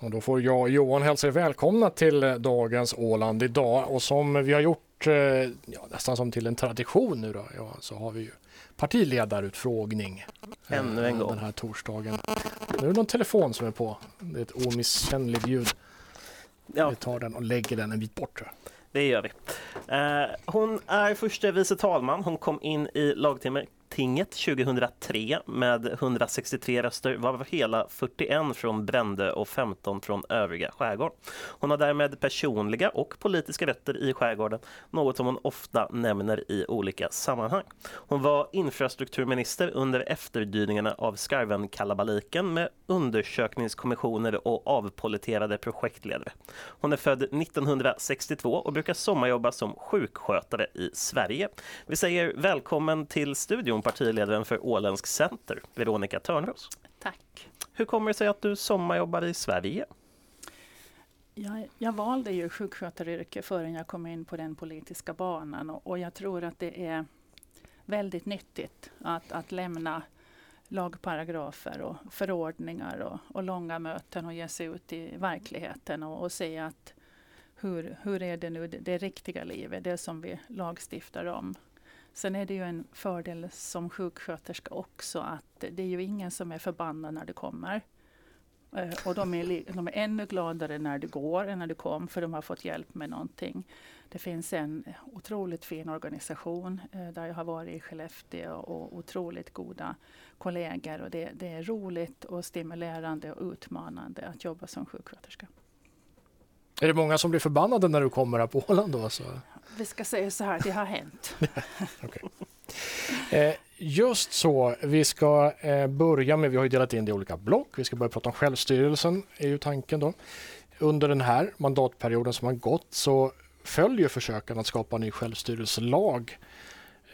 Och då får jag och Johan hälsa er välkomna till dagens Åland idag och som vi har gjort eh, ja, nästan som till en tradition nu då, ja, så har vi ju partiledarutfrågning. Ännu en eh, gång. Den här torsdagen. Nu är det någon telefon som är på. Det är ett omisskännligt ljud. Ja, Vi tar den och lägger den en bit bort. det gör vi. Eh, hon är första vice talman. Hon kom in i lagtinget 2003 med 163 röster, varav hela 41 från Brände och 15 från övriga skärgården. Hon har därmed personliga och politiska rötter i skärgården, något som hon ofta nämner i olika sammanhang. Hon var infrastrukturminister under efterdyningarna av Skarven-kalabaliken med undersökningskommissioner och avpoliterade projektledare. Hon är född 1962 och brukar sommarjobba som sjukskötare i Sverige. Vi säger välkommen till studion partiledaren för Åländsk Center, Veronica Törnros. Tack. Hur kommer det sig att du sommarjobbar i Sverige? Jag, jag valde ju sjuksköteryrke förrän jag kom in på den politiska banan och, och jag tror att det är väldigt nyttigt att, att lämna lagparagrafer och förordningar och, och långa möten och ge sig ut i verkligheten och, och se att hur, hur är det nu det, det riktiga livet, det som vi lagstiftar om. Sen är det ju en fördel som sjuksköterska också att det är ju ingen som är förbannad när det kommer. Eh, Och de är, de är ännu gladare när det går än när det kom, för de har fått hjälp med någonting. Det finns en otroligt fin organisation eh, där jag har varit i Skellefteå och otroligt goda kollegor. Och det, det är roligt och stimulerande och utmanande att jobba som sjuksköterska. Är det många som blir förbannade när du kommer här på Åland då? Så? Vi ska säga så här, det har hänt. Eh, just så, vi ska eh, börja med, vi har ju delat in det i olika block. Vi ska börja prata om självstyrelsen, är ju tanken då. Under den här mandatperioden som har gått så följer försöken att skapa en ny självstyrelselag.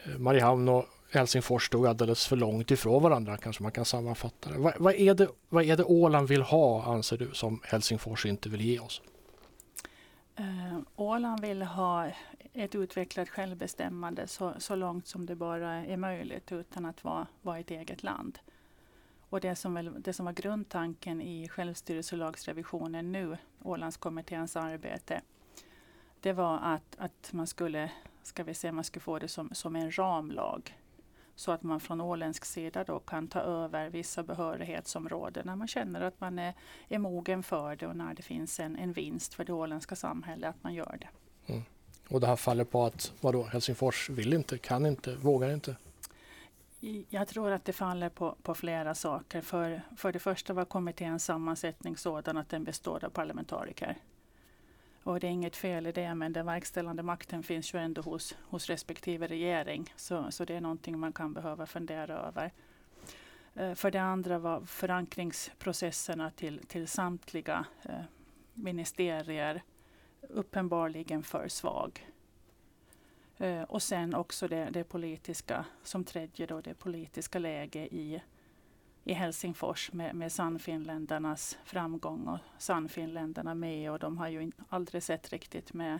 Eh, Mariehamn och Helsingfors stod alldeles för långt ifrån varandra, kanske man kan sammanfatta det. Vad, vad, är det. vad är det Åland vill ha, anser du, som Helsingfors inte vill ge oss? Eh, Åland vill ha ett utvecklat självbestämmande så, så långt som det bara är möjligt utan att vara, vara ett eget land. Och det som, väl, det som var grundtanken i självstyrelselagsrevisionen nu, Ålandskommitténs arbete, det var att, att man skulle, ska vi säga, man skulle få det som, som en ramlag. Så att man från åländsk sida då kan ta över vissa behörighetsområden när man känner att man är, är mogen för det och när det finns en, en vinst för det åländska samhället att man gör det. Och det här faller på att vadå, Helsingfors vill inte, kan inte, vågar inte. Jag tror att det faller på, på flera saker. För, för det första var kommitténs sammansättning sådan att den består av parlamentariker. Och det är inget fel i det, men den verkställande makten finns ju ändå hos, hos respektive regering. Så, så det är någonting man kan behöva fundera över. Eh, För det andra var förankringsprocesserna till, till samtliga eh, ministerier uppenbarligen för svag. Eh, och sen också det, det politiska, som tredje då, det politiska läge i, i Helsingfors med, med Sannfinländarnas framgång och Sannfinländarna med och de har ju aldrig sett riktigt med,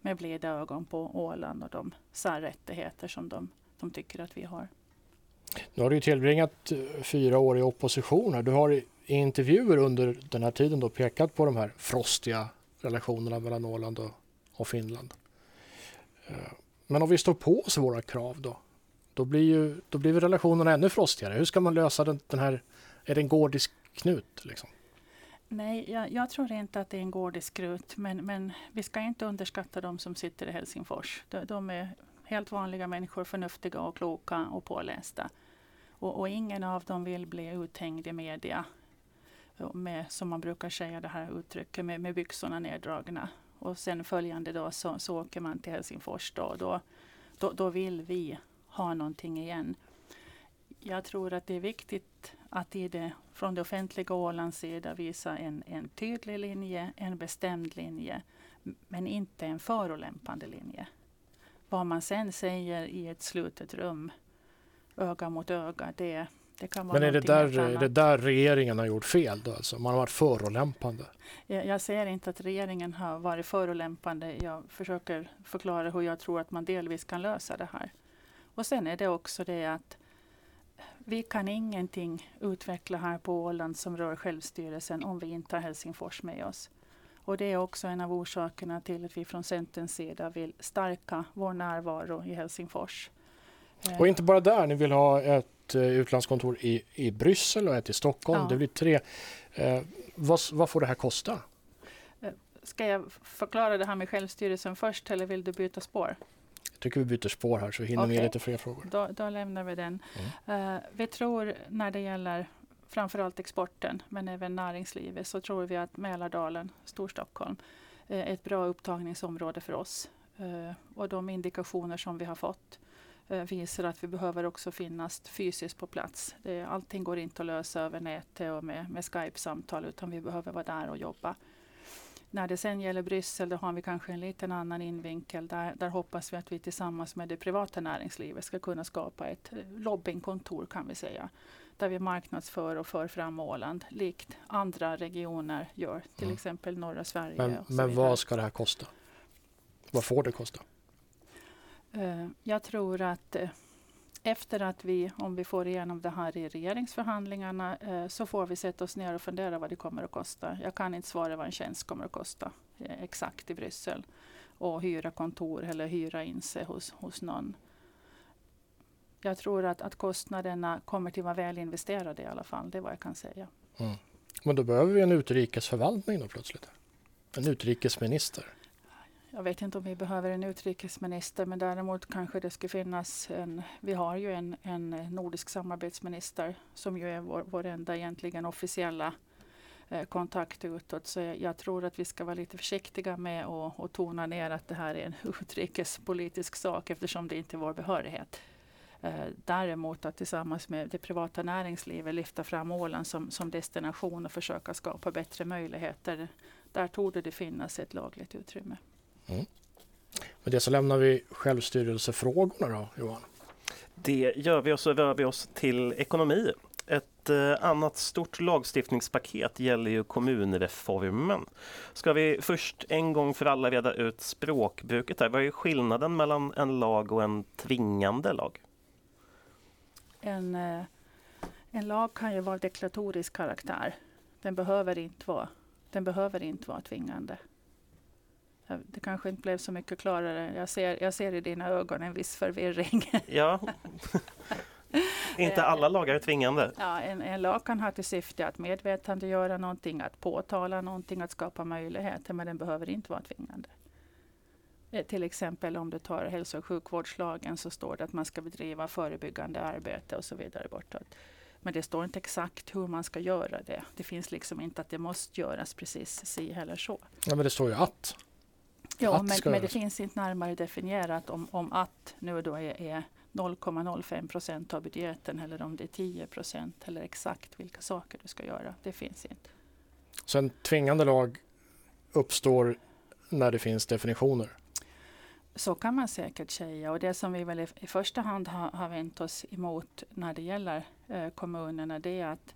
med blida ögon på Åland och de särrättigheter som de, de tycker att vi har. Nu har du tillbringat eh, fyra år i opposition. här. Du har i intervjuer under den här tiden då pekat på de här frostiga relationerna mellan Åland och, och Finland. Eh, men om vi står på oss våra krav då? Då blir ju då blir relationerna ännu frostigare. Hur ska man lösa den, den här, är det en gordisk knut liksom? Nej, jag, jag tror inte att det är en gordisk knut. men, men vi ska inte underskatta de som sitter i Helsingfors. De, de är helt vanliga människor, förnuftiga och kloka och pålästa. Och, och ingen av dem vill bli uthängd i media med, som man brukar säga det här uttrycket, med, med byxorna neddragna. Och sen följande då så, så åker man till Helsingfors då, då, då, då vill vi ha någonting igen. Jag tror att det är viktigt att i det, från det offentliga Ålands sida visa en, en tydlig linje, en bestämd linje, men inte en förolämpande linje. Vad man sen säger i ett slutet rum, öga mot öga, det, det kan vara Men är det, där, är det där regeringen har gjort fel då? Alltså? Man har varit förolämpande. Jag, jag säger inte att regeringen har varit förolämpande. Jag försöker förklara hur jag tror att man delvis kan lösa det här. Och sen är det också det att vi kan ingenting utveckla här på Åland som rör självstyrelsen om vi inte har Helsingfors med oss. Och det är också en av orsakerna till att vi från Centerns sida vill stärka vår närvaro i Helsingfors. Och inte bara där, ni vill ha ett eh, utlandskontor i, i Bryssel och ett i Stockholm. Ja. Det blir tre. Eh, vad, vad får det här kosta? Ska jag förklara det här med självstyrelsen först eller vill du byta spår? Jag tycker vi byter spår här så hinner vi med lite fler frågor. Då, då lämnar vi den. Mm. Eh, vi tror när det gäller framförallt exporten men även näringslivet så tror vi att Mälardalen, Storstockholm, eh, är ett bra upptagningsområde för oss. Eh, och de indikationer som vi har fått eh, visar att vi behöver också finnas fysiskt på plats. Det, allting går inte att lösa över nätet och med, med Skype-samtal utan vi behöver vara där och jobba. När det sen gäller Bryssel då har vi kanske en liten annan invinkel. Där, där hoppas vi att vi tillsammans med det privata näringslivet ska kunna skapa ett eh, lobbyingkontor kan vi säga. Där vi marknadsför och för fram Åland likt andra regioner gör. Till Mm. exempel norra Sverige. Men, men vad ska det här kosta? Vad får det kosta? Eh, Jag tror att eh, efter att vi, om vi får igenom det här i regeringsförhandlingarna, eh, så får vi sätta oss ner och fundera vad det kommer att kosta. Jag kan inte svara vad en tjänst kommer att kosta eh, exakt i Bryssel och hyra kontor eller hyra in sig hos, hos någon. Jag tror att, att kostnaderna kommer till att vara väl investerade i alla fall. Det är vad jag kan säga. Mm. Men då behöver vi en utrikesförvaltning då plötsligt. En utrikesminister. Jag vet inte om vi behöver en utrikesminister men däremot kanske det skulle finnas en, vi har ju en, en nordisk samarbetsminister som ju är vår, vår enda egentligen officiella eh, kontakt utåt. Så jag, jag tror att vi ska vara lite försiktiga med att tona ner att det här är en utrikespolitisk sak eftersom det inte är vår behörighet. Eh, däremot att tillsammans med det privata näringslivet lyfta fram Åland som, som destination och försöka skapa bättre möjligheter. Där torde det finnas ett lagligt utrymme. Med det så lämnar vi självstyrelsefrågorna då, Johan. Det gör vi och så rör vi oss till ekonomi. Ett eh, annat stort lagstiftningspaket gäller ju kommunreformen. Ska vi först en gång för alla reda ut språkbruket där? Vad är skillnaden mellan en lag och en tvingande lag? En, eh, en lag kan ju vara deklaratorisk karaktär. Den behöver inte vara, den behöver inte vara tvingande. Det kanske inte blev så mycket klarare. Jag ser, jag ser i dina ögon en viss förvirring. Ja, inte alla lagar är tvingande. Ja, en, en lag kan ha till syfte att medvetandegöra någonting, att påtala någonting, att skapa möjligheter, men den behöver inte vara tvingande. Eh, Till exempel om du tar hälso och sjukvårdslagen så står det att man ska bedriva förebyggande arbete och så vidare bortåt. Men det står inte exakt hur man ska göra det. Det finns liksom inte att det måste göras precis si eller så. Ja, men det står ju att. Ja, men, men det finns inte närmare definierat om, om att nu då är, är 0,05 procent av budgeten eller om det är 10 procent eller exakt vilka saker du ska göra. Det finns inte. Så en tvingande lag uppstår när det finns definitioner. Så kan man säkert säga. Och det som vi väl i, i första hand har, har vänt oss emot när det gäller eh, kommunerna det är att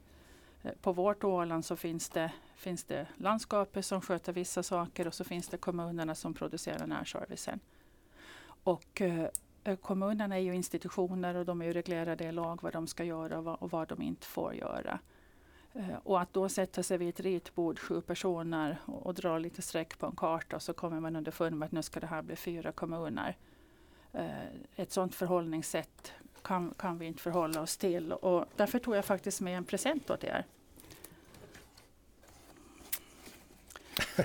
Eh, på vårt Åland så finns det, finns det landskapet som sköter vissa saker och så finns det kommunerna som producerar närservicen. Och eh, eh, kommunerna är ju institutioner och de är ju reglerade i lag vad de ska göra och vad, och vad de inte får göra. Eh, Och att då sätta sig vid ett ritbord, sju personer, och, och dra lite streck på en karta och så kommer man underfund med att nu ska det här bli fyra kommuner. Eh, Ett sådant förhållningssätt kan, kan vi inte förhålla oss till och därför tog jag faktiskt med en present åt er.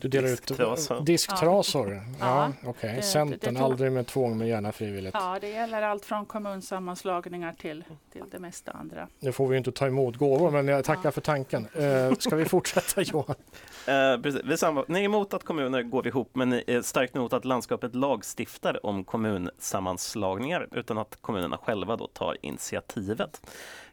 Du delar ut Disktrasor. disktrasor. Ja, Ja, okej. det- Centern, det aldrig med tvång men gärna frivilligt. Ja, det gäller allt från kommunsammanslagningar till, till det mesta andra. Nu får vi ju inte ta emot gåvor men jag tackar Ja. för tanken. Eh, ska vi fortsätta Johan? Eh, precis. Vi är samma- ni är emot att kommuner går ihop men ni är starkt emot att landskapet lagstiftar om kommunsammanslagningar utan att kommunerna själva då tar initiativet.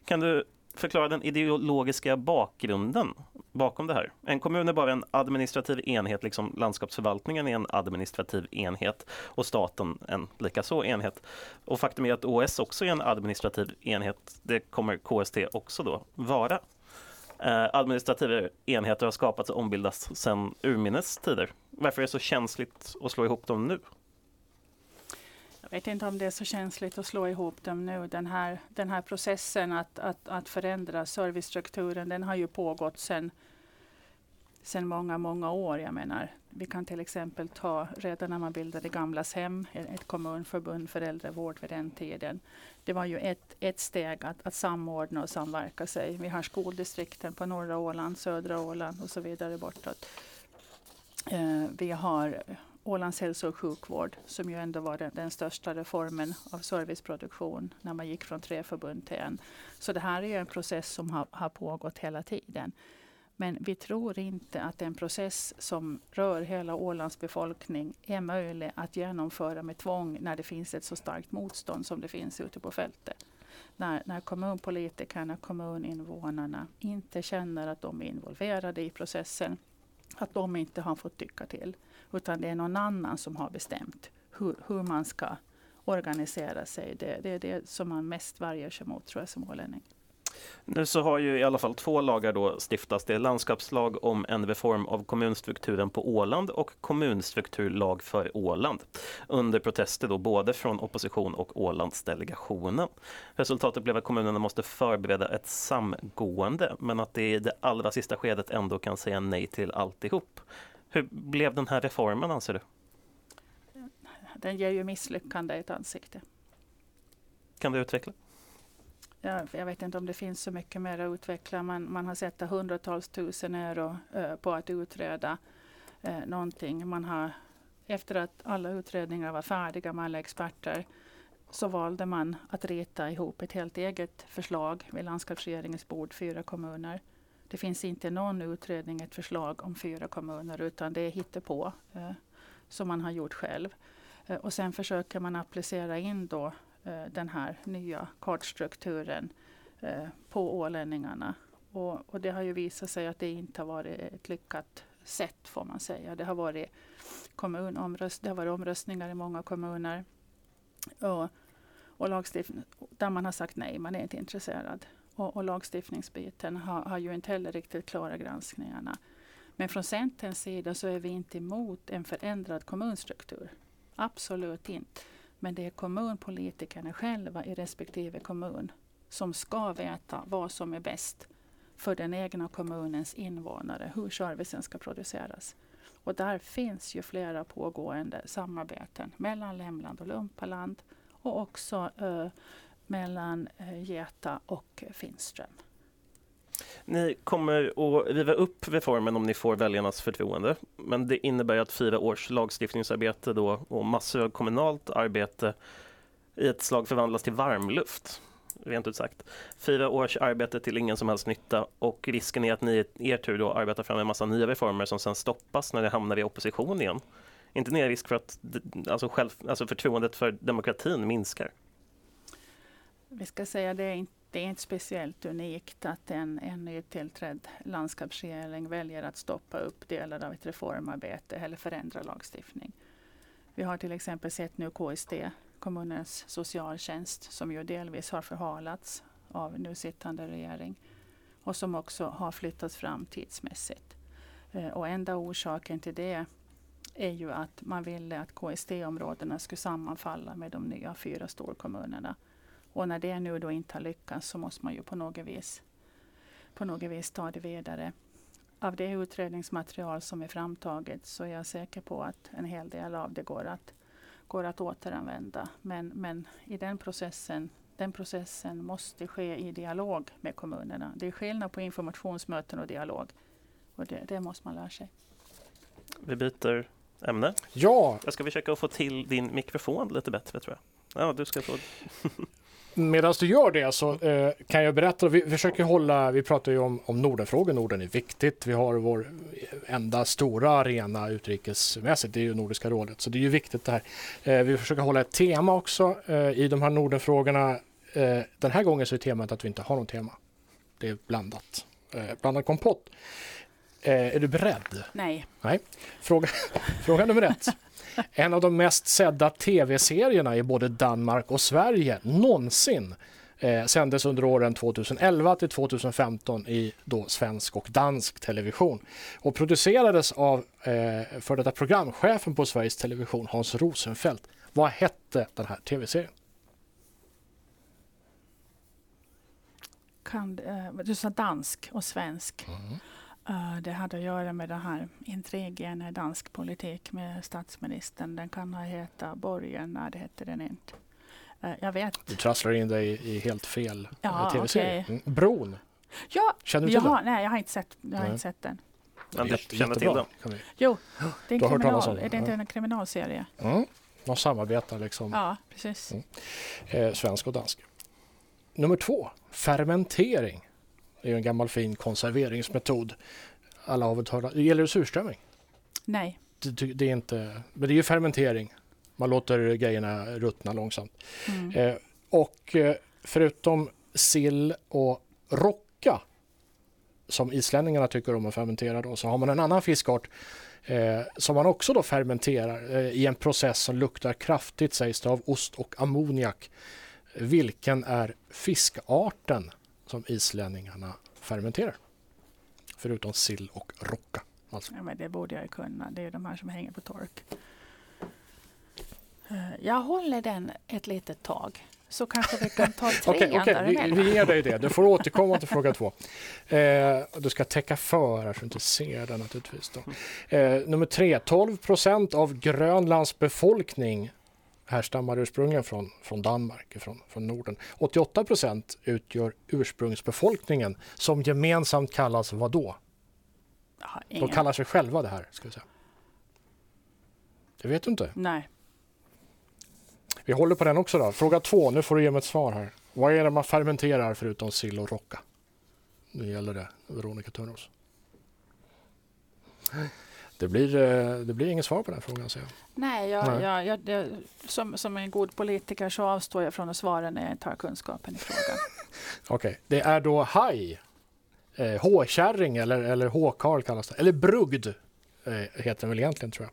Kan du förklara den ideologiska bakgrunden bakom det här? En kommun är bara en administrativ enhet, liksom landskapsförvaltningen är en administrativ enhet och staten en likaså enhet. Och faktum är att OS också är en administrativ enhet. Det kommer KST också då vara. Eh, administrativa enheter har skapats och ombildats sedan urminnes tider. Varför är det så känsligt att slå ihop dem nu? Jag vet inte om det är så känsligt att slå ihop dem nu. Den här, den här processen att, att, att förändra servicestrukturen, den har ju pågått sedan sedan många, många år. Jag menar, vi kan till exempel ta redan när man bildade Gamlas hem, ett kommunförbund för äldrevård vid den tiden. Det var ju ett, ett steg att, att samordna och samverka sig. Vi har skoldistrikten på norra Åland, södra Åland och så vidare bortåt. Eh, vi har Ålands hälso och sjukvård som ju ändå var den, den, största reformen av serviceproduktion när man gick från tre förbund till en. Så det här är en process som har, har pågått hela tiden. Men vi tror inte att en process som rör hela Ålands befolkning är möjlig att genomföra med tvång när det finns ett så starkt motstånd som det finns ute på fältet. När, när kommunpolitikerna, kommuninvånarna inte känner att de är involverade i processen, att de inte har fått tycka till, utan det är någon annan som har bestämt hur, hur man ska organisera sig. Det, det är det som man mest värjer sig mot, tror jag, som ålänning. Nu så har ju i alla fall två lagar då stiftats. Det är landskapslag om en reform av kommunstrukturen på Åland och kommunstrukturlag för Åland under protester då både från opposition och Ålandsdelegationen. Resultatet blev att kommunerna måste förbereda ett samgående men att det i det allra sista skedet ändå kan säga nej till alltihop. Hur blev den här reformen anser du? Den ger ju misslyckande ett ansikte. Kan du utveckla? Ja, jag vet inte om det finns så mycket mer att utveckla. Man, man har sett hundratals tusen euro eh, på att utreda eh, någonting. Man har, efter att alla utredningar var färdiga med alla experter så valde man att rita ihop ett helt eget förslag vid landskapsregeringens bord, fyra kommuner. Det finns inte någon utredning, ett förslag om fyra kommuner, utan det är hittepå eh, som man har gjort själv. Eh, och sen försöker man applicera in då Eh, den här nya kartstrukturen eh, på ålänningarna. Och, och, det har ju visat sig att det inte har varit ett lyckat sätt får man säga. Det har varit, kommunomröst, det har varit omröstningar i många kommuner. Och, och lagstiftning, där man har sagt nej, man är inte intresserad. Och, och lagstiftningsbiten har, har ju inte heller riktigt klarat granskningarna. Men från Centerns sida så är vi inte emot en förändrad kommunstruktur. Absolut inte. Men det är kommunpolitikerna själva i respektive kommun som ska veta vad som är bäst för den egna kommunens invånare, hur servicen ska produceras. Och där finns ju flera pågående samarbeten mellan Lämland och Lumpaland och också eh, mellan eh, Geta och Finström. Ni kommer att riva upp reformen om ni får väljarnas förtroende. Men det innebär att fyra års lagstiftningsarbete då och massor av kommunalt arbete i ett slag förvandlas till varmluft. Rent ut sagt. Fyra års arbete till ingen som helst nytta och risken är att ni i er tur då arbetar fram en massa nya reformer som sen stoppas när det hamnar i opposition igen. inte ni risk för att alltså, själv, alltså förtroendet för demokratin minskar? Vi ska säga det är inte det är inte speciellt unikt att en, en nytillträdd landskapsregering väljer att stoppa upp delar av ett reformarbete eller förändra lagstiftning. Vi har till exempel sett nu KST, kommunens socialtjänst, som ju delvis har förhalats av nu sittande regering och som också har flyttats fram tidsmässigt. Eh, och enda orsaken till det är ju att man ville att KST-områdena skulle sammanfalla med de nya fyra storkommunerna. Och när det nu då inte har lyckats så måste man ju på något vis, på något vis ta det vidare. Av det utredningsmaterial som är framtaget så är jag säker på att en hel del av det går att, går att återanvända. Men, men i den processen, den processen måste ske i dialog med kommunerna. Det är skillnad på informationsmöten och dialog. Och det, det måste man lära sig. Vi byter ämne. Ja. Jag ska försöka få till din mikrofon lite bättre tror jag. Ja, du ska få. Medan du gör det så eh, kan jag berätta, vi försöker hålla, vi pratar ju om, om Nordenfrågor, Norden är viktigt. Vi har vår enda stora arena utrikesmässigt, det är ju Nordiska rådet, så det är ju viktigt det här. Eh, vi försöker hålla ett tema också eh, i de här Nordenfrågorna. Eh, den här gången så är temat att vi inte har något tema. Det är blandat, eh, blandad kompott. Eh, är du beredd? Nej. Nej. Fråga, fråga nummer ett. En av de mest sedda tv-serierna i både Danmark och Sverige någonsin eh, sändes under åren 2011 till 2015 i då svensk och dansk television och producerades av eh, för detta programchefen på Sveriges Television, Hans Rosenfeldt. Vad hette den här tv-serien? Kan, eh, du sa dansk och svensk. Mm. Eh, det hade att göra med den här intrigen i dansk politik med statsministern. Den kan ha hetat Borgen. Nej, det hette den inte. Eh, jag vet. Du trasslar in dig i helt fel Ja, eh, tv-serie. okej. Mm. Bron, Ja, känner du till jaha, nej, jag har inte sett, jag har Nej. inte sett den. Men du känner till den? Jo, det är en kriminal, om den, är det inte ja. en kriminalserie? Mm. De samarbetar liksom, Ja, precis. Mm. eh, svensk och dansk. Nummer två, fermentering. Det är en gammal fin konserveringsmetod. Alla har väl hört Gäller det surströmming? Nej. Det, det- det är inte, men det är ju fermentering. Man låter grejerna ruttna långsamt. Mm. Eh, och eh, förutom sill och rocka som islänningarna tycker om att fermentera då, så har man en annan fiskart eh, som man också då fermenterar eh, i en process som luktar kraftigt sägs det av ost och ammoniak. Vilken är fiskarten som islänningarna fermenterar? Förutom sill och rocka. Alltså. Ja, men det borde jag ju kunna. Det är de här som hänger på tork. Eh, Jag håller den ett litet tag. Så kanske vi kan ta trean Okej, okej, vi, vi ger dig det. Du får återkomma till fråga två. Eh, du ska täcka för här så du inte ser den naturligtvis. Då. Eh, nummer tre, 12 procent av Grönlands befolkning härstammar ursprungligen från, från Danmark, från, från Norden. 88 procent utgör ursprungsbefolkningen som gemensamt kallas vad då? De kallar sig själva det här, ska vi säga. Det vet du inte. Nej. Vi håller på den också då. Fråga två, nu får du ge mig ett svar här. Vad är det man fermenterar förutom sill och rocka? Nu gäller det Veronica Törnros. Det blir, eh, det blir inget svar på den frågan jag. Nej, jag, Nej. Jag, jag, jag, som, som en god politiker så avstår jag från att svara när jag inte har kunskapen i frågan. Okej, det är då haj, eh, håkärring eller, eller håkarl kallas det. Eller brugd eh, heter den väl egentligen tror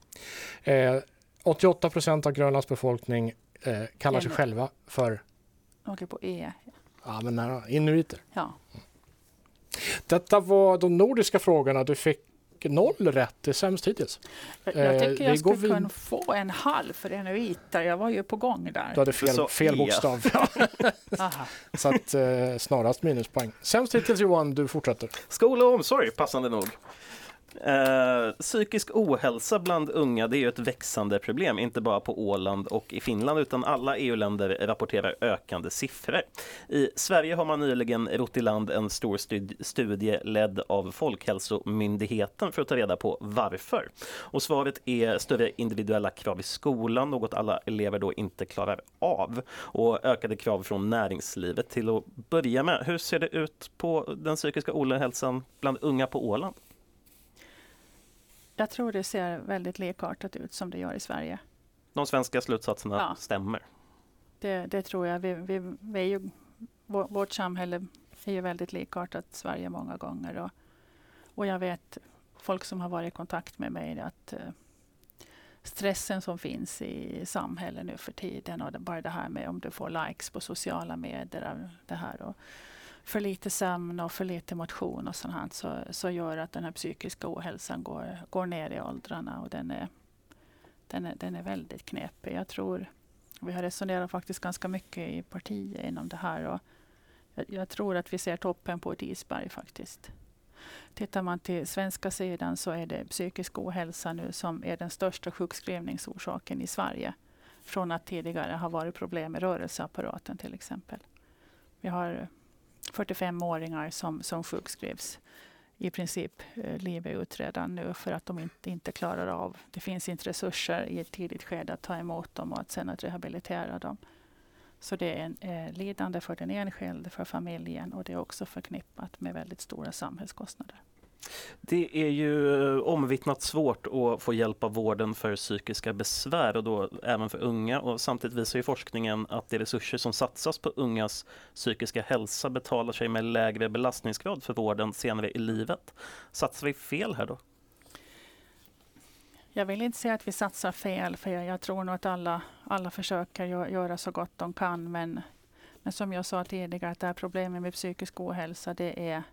jag. Eh, 88 procent av Grönlands befolkning eh, kallar sig själva för åker på E. ja, men nära, inuiter. Ja. Detta var de nordiska frågorna. Du fick noll rätt. Det är sämst hittills. Jag, Eh, jag tycker vi jag skulle kunna få en halv för enuiter. Jag var ju på gång Du där. hade fel, Så fel bokstav. Aha. Så att, eh, snarast minuspoäng. Sämst hittills Johan, du fortsätter. Skola och omsorg, passande nog. Eh, psykisk ohälsa bland unga det är ju ett växande problem, inte bara på Åland och i Finland utan alla EU-länder rapporterar ökande siffror. I Sverige har man nyligen rott i land en stor studie ledd av Folkhälsomyndigheten för att ta reda på varför. Och svaret är större individuella krav i skolan, något alla elever då inte klarar av. Och ökade krav från näringslivet. Till att börja med, hur ser det ut på den psykiska ohälsan bland unga på Åland? Jag tror det ser väldigt likartat ut som det gör i Sverige. De svenska slutsatserna Ja. stämmer. Det, det tror jag. Vi, vi, vi är ju, vår, vårt samhälle är ju väldigt likartat Sverige många gånger. Och, och jag vet folk som har varit i kontakt med mig att eh, stressen som finns i samhället nu för tiden och det, bara det här med om du får likes på sociala medier. Det här och för lite sömn och för lite motion och sånt här, så, så gör att den här psykiska ohälsan går, går ner i åldrarna och den är, den är, den är väldigt knepig. Jag tror vi har resonerat faktiskt ganska mycket i partiet inom det här. Och jag, jag tror att vi ser toppen på ett isberg faktiskt. Tittar man till svenska sidan så är det psykisk ohälsa nu som är den största sjukskrivningsorsaken i Sverige. Från att tidigare ha varit problem med rörelseapparaten till exempel. Vi har 45-åringar som, som sjukskrivs i princip eh, livet ut redan nu för att de inte, inte klarar av. Det finns inte resurser i ett tidigt skede att ta emot dem och att sen att rehabilitera dem. Så det är en, eh, lidande för den enskilde, för familjen och det är också förknippat med väldigt stora samhällskostnader. Det är ju eh, omvittnat svårt att få hjälp av vården för psykiska besvär och då även för unga och samtidigt visar ju forskningen att de resurser som satsas på ungas psykiska hälsa betalar sig med lägre belastningsgrad för vården senare i livet. Satsar vi fel här då? Jag vill inte säga att vi satsar fel, för jag, jag tror nog att alla, alla försöker gö- göra så gott de kan. Men, men som jag sa tidigare, att det här problemet med psykisk ohälsa, det är,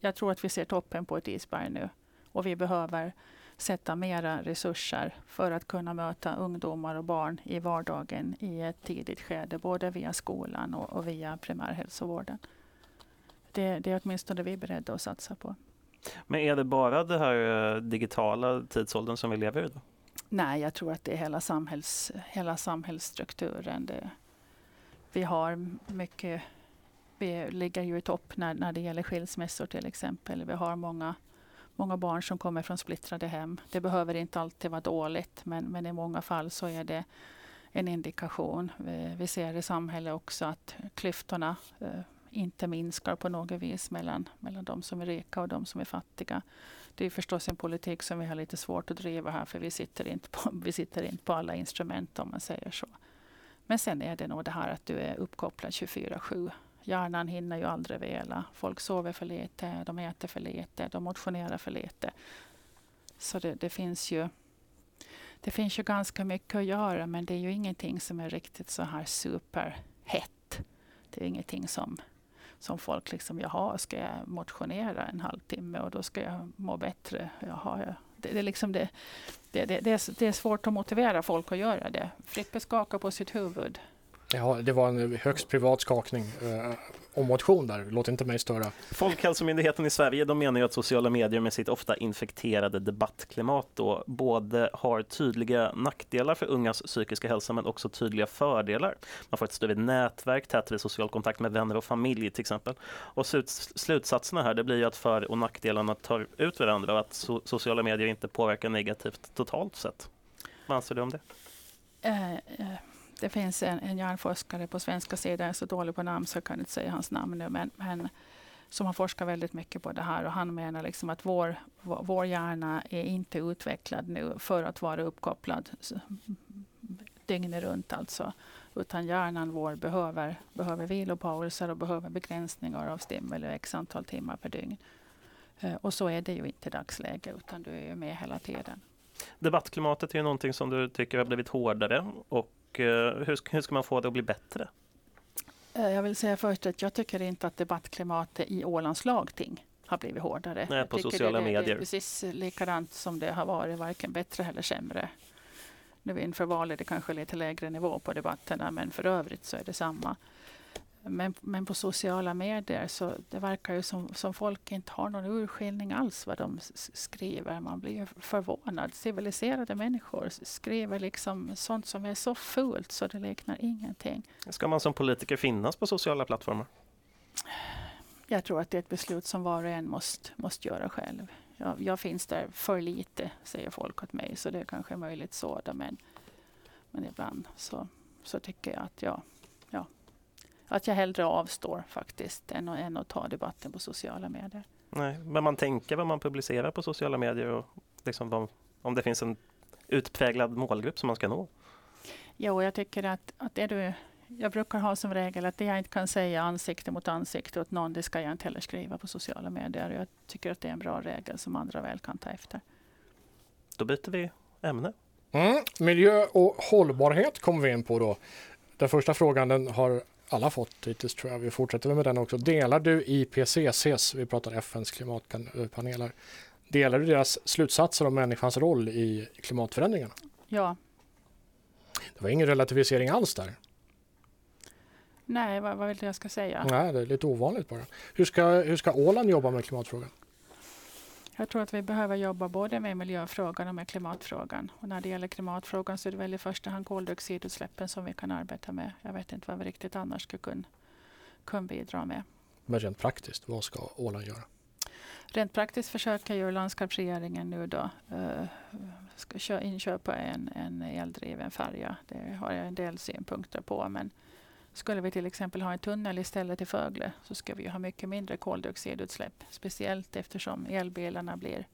jag tror att vi ser toppen på ett isberg nu. Och vi behöver sätta mera resurser för att kunna möta ungdomar och barn i vardagen i ett tidigt skede, både via skolan och, och via primärhälsovården. Det, det är åtminstone vi beredda att satsa på. Men är det bara den här eh, digitala tidsåldern som vi lever i? Då? Nej, jag tror att det är hela, samhälls, hela samhällsstrukturen. Det, vi har mycket, vi ligger ju i topp när, när det gäller skilsmässor till exempel. Vi har många, många barn som kommer från splittrade hem. Det behöver inte alltid vara dåligt, men, men i många fall så är det en indikation. Vi, vi ser i samhället också att klyftorna eh, inte minskar på något vis mellan, mellan de som är rika och de som är fattiga. Det är förstås en politik som vi har lite svårt att driva här för vi sitter inte på, vi sitter inte på alla instrument om man säger så. Men sen är det nog det här att du är uppkopplad 24-7. Hjärnan hinner ju aldrig vila. Folk sover för lite, de äter för lite, de motionerar för lite. Så det, det, finns ju det finns ju ganska mycket att göra men det är ju ingenting som är riktigt så här superhett. Det är ingenting som som folk liksom, jaha, ska jag motionera en halvtimme och då ska jag må bättre? Jaha, jag, det, det, är liksom det, det, det, det, är, det är svårt att motivera folk att göra det. Frippe skakar på sitt huvud. Ja, det var en högst privat skakning. Eh, och motion där. Låt inte mig störa. Folkhälsomyndigheten i Sverige de menar ju att sociala medier med sitt ofta infekterade debattklimat då både har tydliga nackdelar för ungas psykiska hälsa men också tydliga fördelar. Man får ett större nätverk, tätare social kontakt med vänner och familj till exempel. Och slutsatserna här det blir ju att för och nackdelarna tar ut varandra och att so sociala medier inte påverkar negativt totalt sett. Vad anser du om det? Uh, uh det finns en, en hjärnforskare på svenska sidan, jag är så dålig på namn så jag kan inte säga hans namn nu, men, men som har forskat väldigt mycket på det här och han menar liksom att vår, vår hjärna är inte utvecklad nu för att vara uppkopplad dygnet runt alltså. Utan hjärnan vår behöver, behöver vilopauser och behöver begränsningar av stimuli x antal timmar per dygn. Eh, och så är det ju inte i dagsläget utan du är ju med hela tiden. Debattklimatet är ju någonting som du tycker har blivit hårdare och Eh, hur, hur ska man få det att bli bättre? Eh, jag vill säga först att jag tycker inte att debattklimatet i Ålands lagting har blivit hårdare. Nej, på sociala det, medier. Det är precis likadant som det har varit, varken bättre eller sämre. Nu inför valet är det kanske lite lägre nivå på debatterna, men för övrigt så är det samma. Men, men på sociala medier så det verkar ju som, som folk inte har någon urskiljning alls vad de skriver. Man blir förvånad. Civiliserade människor skriver liksom sånt som är så fult så det liknar ingenting. Ska man som politiker finnas på sociala plattformar? Jag tror att det är ett beslut som var och en måste, måste göra själv. Jag, jag finns där för lite, säger folk åt mig, så det är kanske möjligt så. Men, men ibland så, så tycker jag att ja, att jag hellre avstår faktiskt än att, än att ta debatten på sociala medier. Nej, men man tänker vad man publicerar på sociala medier och liksom vad, om det finns en utpräglad målgrupp som man ska nå? Jo, jag tycker att, att det du jag brukar ha som regel att det jag inte kan säga ansikte mot ansikte åt någon, det ska jag inte heller skriva på sociala medier. Jag tycker att det är en bra regel som andra väl kan ta efter. Då byter vi ämne. Mm, miljö och hållbarhet kommer vi in på då. Den första frågan den har alla fått hittills tror jag. Vi fortsätter med den också. Delar du IPCCs, vi pratar FNs klimatpaneler, delar du deras slutsatser om människans roll i klimatförändringarna? Ja. Det var ingen relativisering alls där. Nej, vad, vad vill du jag ska säga? Nej, det är lite ovanligt bara. Hur ska, hur ska Åland jobba med klimatfrågan? Jag tror att vi behöver jobba både med miljöfrågan och med klimatfrågan. Och när det gäller klimatfrågan så är det väl i första hand koldioxidutsläppen som vi kan arbeta med. Jag vet inte vad vi riktigt annars skulle kunna, kunna bidra med. Men rent praktiskt, vad ska Åland göra? Rent praktiskt försöker ju landskapsregeringen nu då uh, inköpa en, en eldriven färja. Det har jag en del synpunkter på. Men skulle vi till exempel ha en tunnel istället i Fögle så ska vi ha mycket mindre koldioxidutsläpp. Speciellt eftersom elbilarna blir,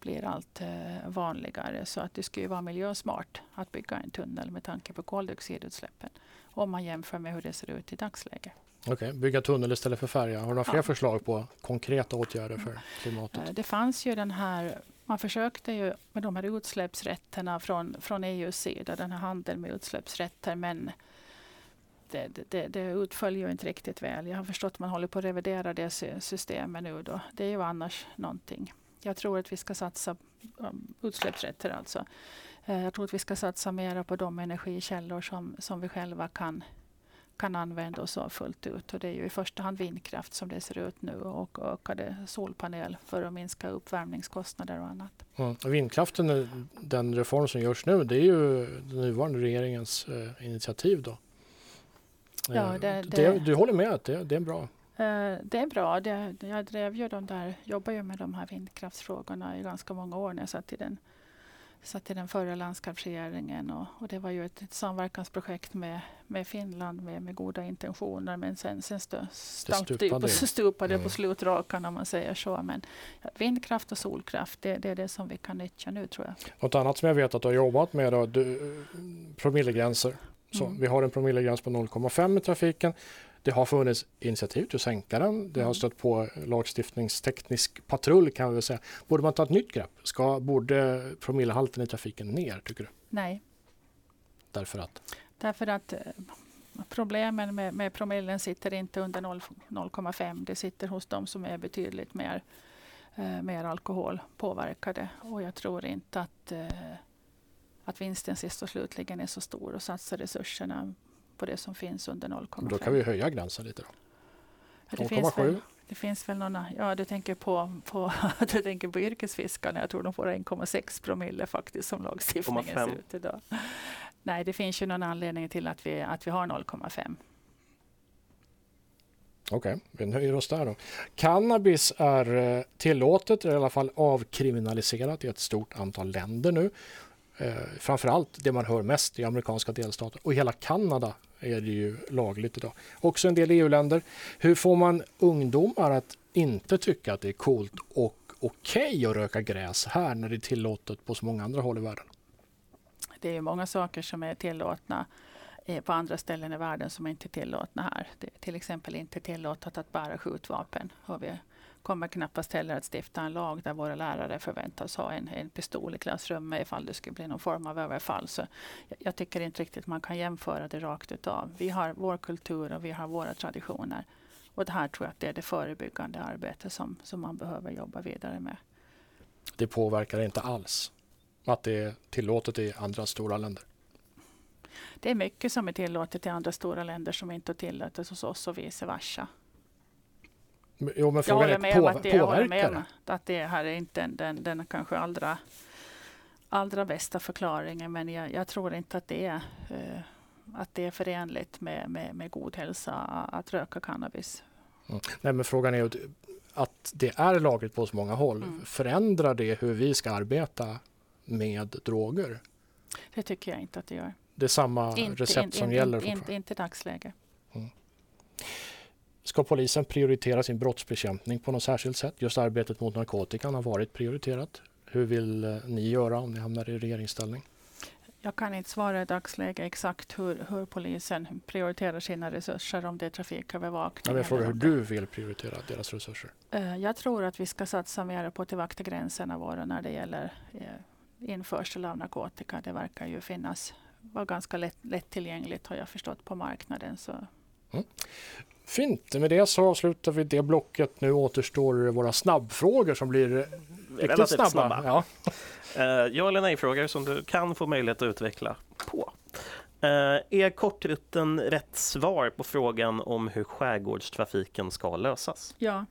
blir allt eh, vanligare. Så att det skulle vara miljösmart att bygga en tunnel med tanke på koldioxidutsläppen. Om man jämför med hur det ser ut i dagsläget. Okej, okay, bygga tunnel istället för färja. Har du några fler ja. förslag på konkreta åtgärder för klimatet? Eh, det fanns ju den här man försökte ju med de här utsläppsrätterna från, från EUs sida, den här handeln med utsläppsrätter, men det, det, det utföll ju inte riktigt väl. Jag har förstått att man håller på att revidera det systemet nu. Då. Det är ju annars någonting. jag tror att vi ska satsa um, utsläppsrätter alltså. Eh, jag tror att vi ska satsa mer på de energikällor som, som vi själva kan, kan använda oss av fullt ut. Och det är ju i första hand vindkraft som det ser ut nu och ökade solpanel för att minska uppvärmningskostnader och annat. Mm. Vindkraften, eh, den reform som görs nu, det är ju den nuvarande regeringens eh, initiativ då. Ja, eh, det, det, du håller med att det, det är bra? Eh, det är bra. Det, jag drev ju de där, jobbar ju med de här vindkraftsfrågorna i ganska många år när jag satt i den satt i den förra landskapsregeringen och, och det var ju ett, ett samverkansprojekt med, med Finland med, med goda intentioner men sen, sen stö, stupade, stupade mm. på slutrakan om man säger så. Men vindkraft och solkraft, det, det, är det som vi kan nyttja nu tror jag. Något annat som jag vet att du har jobbat med då, du, promillegränser. Så mm. Vi har en promillegräns på 0,5 i trafiken. Det har funnits initiativ till att sänka den. Det har mm. stött på lagstiftningsteknisk patrull kan vi säga. Borde man ta ett nytt grepp? Ska, borde promillehalten i trafiken ner tycker du? Nej. Därför att? Därför att eh, problemen med, med promillen sitter inte under 0,5. Det sitter hos de som är betydligt mer, eh, mer alkoholpåverkade. Och jag tror inte att, eh, att vinsten sist och slutligen är så stor och satsa resurserna på det som finns under 0,5. Då kan vi höja gränsen lite då. 0,7? Det finns väl några, ja du tänker på, på, du tänker på yrkesfiskarna. Jag tror de får 1,6 promille faktiskt som lagstiftningen ser ut idag. Nej, det finns ju någon anledning till att vi, att vi har 0,5. Okej, okay, vi nöjer oss där då. Cannabis är eh, tillåtet, eller i alla fall avkriminaliserat i ett stort antal länder nu. Eh, framförallt det man hör mest i amerikanska delstater och i hela Kanada är det ju lagligt idag. Också en del EU-länder. Hur får man ungdomar att inte tycka att det är coolt och okej okay att röka gräs här när det är tillåtet på så många andra håll i världen? Det är många saker som är tillåtna eh, på andra ställen i världen som inte är tillåtna här. Det är till exempel inte tillåtet att bära skjutvapen. har vi kommer knappast heller att stifta en lag där våra lärare förväntas ha en, en pistol i klassrummet ifall det skulle bli någon form av överfall. Så jag, jag tycker inte riktigt man kan jämföra det rakt utav. Vi har vår kultur och vi har våra traditioner. Och det här tror jag att det är det förebyggande arbete som, som man behöver jobba vidare med. Det påverkar inte alls att det är tillåtet i andra stora länder? Det är mycket som är tillåtet i andra stora länder som inte är tillåtet hos oss och vice versa. Jo, men frågan är, på, att det, jag håller med om att det här är inte den, den kanske allra, allra bästa förklaringen. Men jag, jag tror inte att det är, uh, att det är förenligt med, med, med god hälsa att röka cannabis. Mm. Nej, men frågan är att det är lagligt på så många håll. Mm. Förändrar det hur vi ska arbeta med droger? Det tycker jag inte att det gör. Det är samma inte, recept in, som in, gäller? Inte, inte i dagsläget. Mm. Ska polisen prioritera sin brottsbekämpning på något särskilt sätt? Just arbetet mot narkotikan har varit prioriterat. Hur vill eh, ni göra om ni hamnar i regeringsställning? Jag kan inte svara i dagsläget exakt hur, hur polisen prioriterar sina resurser, om det är trafikövervakning. Jag frågar hur du vill prioritera deras resurser. Eh, jag tror att vi ska satsa mer på att vakta gränserna våra när det gäller eh, införsel av narkotika. Det verkar ju finnas, vara ganska lätt, lättillgängligt har jag förstått på marknaden. Så. Mm. Fint, med det så avslutar vi det blocket. Nu återstår våra snabbfrågor som blir riktigt snabba. snabba. Ja. Uh, ja eller nej-frågor som du kan få möjlighet att utveckla på. Uh, är kortrutten rätt svar på frågan om hur skärgårdstrafiken ska lösas? Ja.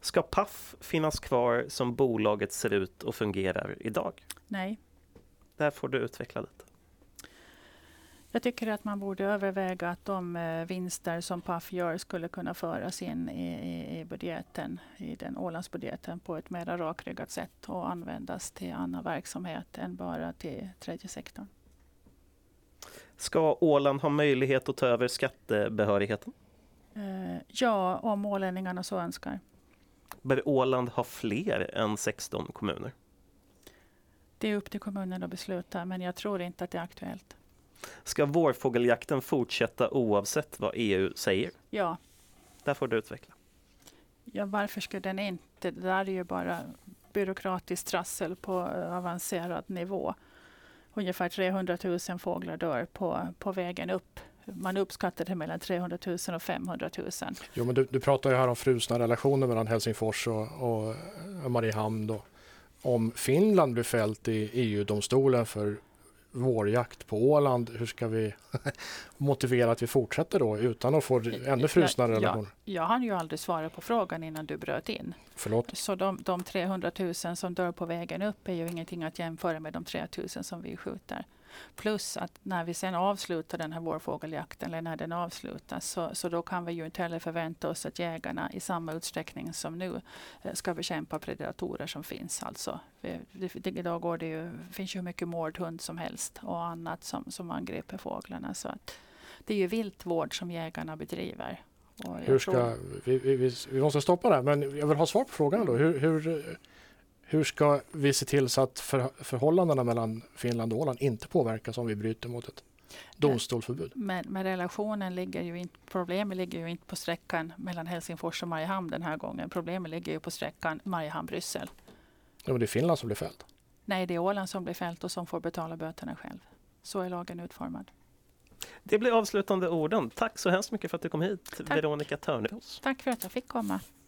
Ska Paf finnas kvar som bolaget ser ut och fungerar idag? Nej. Där får du utveckla lite. Jag tycker att man borde överväga att de eh, vinster som Paf gör skulle kunna föras in i, i, i budgeten, i den Ålandsbudgeten på ett mer rakryggat sätt och användas till annan verksamhet än bara till tredje sektorn. Ska Åland ha möjlighet att ta över skattebehörigheten? Eh, ja, om ålänningarna så önskar. Bör Åland ha fler än 16 kommuner? Det är upp till kommunen att besluta, men jag tror inte att det är aktuellt. Ska vårfågeljakten fortsätta oavsett vad EU säger? Ja. Där får du utveckla. Ja, varför skulle den inte? Det där är ju bara byråkratiskt trassel på avancerad nivå. Ungefär 300 000 fåglar dör på, på vägen upp man uppskattar det mellan 300 000 och 500 000. Jo, men du, du pratar ju här om frusna relationer mellan Helsingfors och, och Mariehamn. Då. Om Finland blir fällt i EU-domstolen för vårjakt på Åland, hur ska vi motivera att vi fortsätter då utan att få ännu frusnare ja, relationer? Jag hann ju aldrig svara på frågan innan du bröt in. Förlåt? Så de, de 300 000 som dör på vägen upp är ju ingenting att jämföra med de 3 000 som vi skjuter. Plus att när vi sen avslutar den här vårfågeljakten, eller när den avslutas, så, så då kan vi ju inte heller förvänta oss att jägarna i samma utsträckning som nu eh, ska bekämpa predatorer som finns. Alltså, det, det, idag går det ju, finns ju hur mycket mårdhund som helst och annat som, som angriper fåglarna. Så att det är ju viltvård som jägarna bedriver. Hur ska, tror... vi, vi, vi, måste stoppa där, men jag vill ha svar på frågan då. Hur, hur, hur ska vi se till så att för, förhållandena mellan Finland och Åland inte påverkas om vi bryter mot ett domstolsförbud? Men, men relationen ligger ju inte, problemet ligger ju inte på sträckan mellan Helsingfors och Mariehamn den här gången. Problemet ligger ju på sträckan Mariehamn-Bryssel. Ja, men det är Finland som blir fällt? Nej, det är Åland som blir fällt och som får betala böterna själv. Så är lagen utformad. Det blir avslutande orden. Tack så hemskt mycket för att du kom hit, Tack. Veronica Törnros. Tack för att jag fick komma.